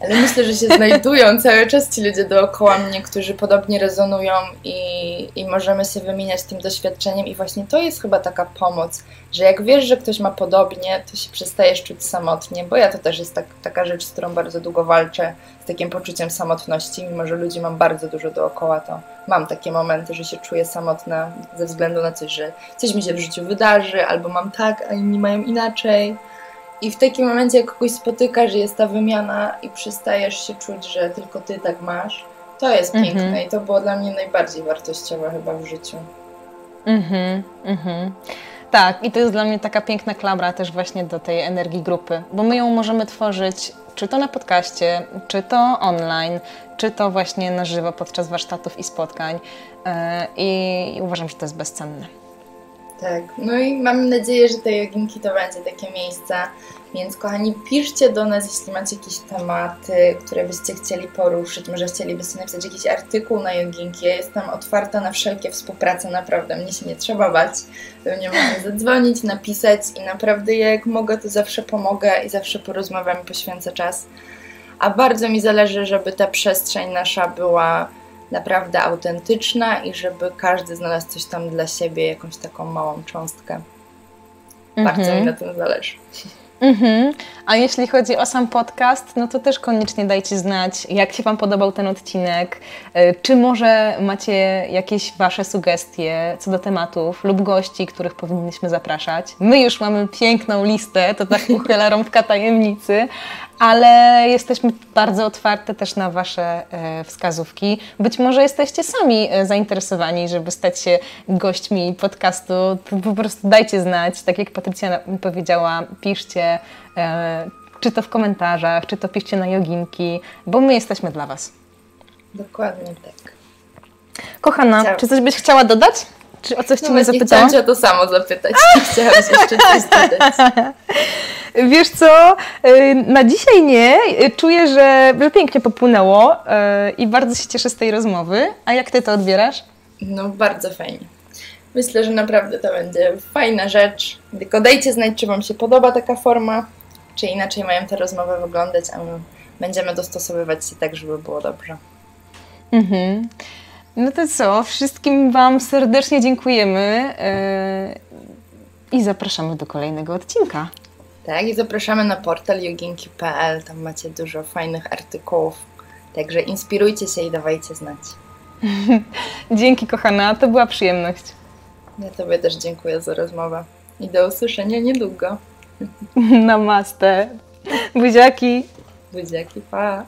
ale myślę, że się znajdują cały czas ci ludzie dookoła mnie, którzy podobnie rezonują i, i możemy się wymieniać tym doświadczeniem. I właśnie to jest chyba taka pomoc, że jak wiesz, że ktoś ma podobnie, to się przestajesz czuć samotnie, bo ja to też jest tak, taka rzecz, z którą bardzo długo walczę, z takim poczuciem samotności. Mimo, że ludzi mam bardzo dużo dookoła, to mam takie momenty, że się czuję samotna ze względu na coś, że coś mi się w życiu wydarzy, albo mam tak, a inni mają inaczej. I w takim momencie, jak kogoś spotykasz, jest ta wymiana i przestajesz się czuć, że tylko ty tak masz, to jest mhm. piękne i to było dla mnie najbardziej wartościowe chyba w życiu. Mhm, mhm. Tak, i to jest dla mnie taka piękna klamra też właśnie do tej energii grupy, bo my ją możemy tworzyć czy to na podcaście, czy to online, czy to właśnie na żywo podczas warsztatów i spotkań. E, I uważam, że to jest bezcenne. Tak, no i mam nadzieję, że te joginki to będzie takie miejsca. Więc kochani, piszcie do nas, jeśli macie jakieś tematy, które byście chcieli poruszyć. Może chcielibyście napisać jakiś artykuł na joginki. Ja jestem otwarta na wszelkie współprace, naprawdę. Mnie się nie trzeba bać. Pewnie można zadzwonić, napisać i naprawdę jak mogę, to zawsze pomogę i zawsze porozmawiam i poświęcę czas. A bardzo mi zależy, żeby ta przestrzeń nasza była naprawdę autentyczna i żeby każdy znalazł coś tam dla siebie, jakąś taką małą cząstkę. Bardzo mm -hmm. mi na tym zależy. Mhm. A jeśli chodzi o sam podcast, no to też koniecznie dajcie znać, jak się Wam podobał ten odcinek. E, czy może macie jakieś Wasze sugestie co do tematów lub gości, których powinniśmy zapraszać? My już mamy piękną listę, to tak uchyla rąbka tajemnicy, ale jesteśmy bardzo otwarte też na Wasze e, wskazówki. Być może jesteście sami e, zainteresowani, żeby stać się gośćmi podcastu, to po prostu dajcie znać. Tak jak Patrycja powiedziała, piszcie, e, czy to w komentarzach, czy to piszcie na joginki, bo my jesteśmy dla Was. Dokładnie tak. Kochana, Chciałam. czy coś byś chciała dodać? Czy o coś no Cię nie zapytałam? Chciałam Cię o to samo zapytać. Chciałam jeszcze coś dodać. Wiesz co, y, na dzisiaj nie. Czuję, że, że pięknie popłynęło y, i bardzo się cieszę z tej rozmowy. A jak Ty to odbierasz? No, bardzo fajnie. Myślę, że naprawdę to będzie fajna rzecz. Tylko dajcie znać, czy Wam się podoba taka forma, czy inaczej mają te rozmowy wyglądać, a my będziemy dostosowywać się tak, żeby było dobrze. Mhm. No to co, wszystkim Wam serdecznie dziękujemy yy, i zapraszamy do kolejnego odcinka. Tak, i zapraszamy na portal joginki.pl. Tam macie dużo fajnych artykułów. Także inspirujcie się i dawajcie znać. Dzięki, kochana, to była przyjemność. Ja Tobie też dziękuję za rozmowę i do usłyszenia niedługo. Namaste. Buziaki. Buziaki, pa!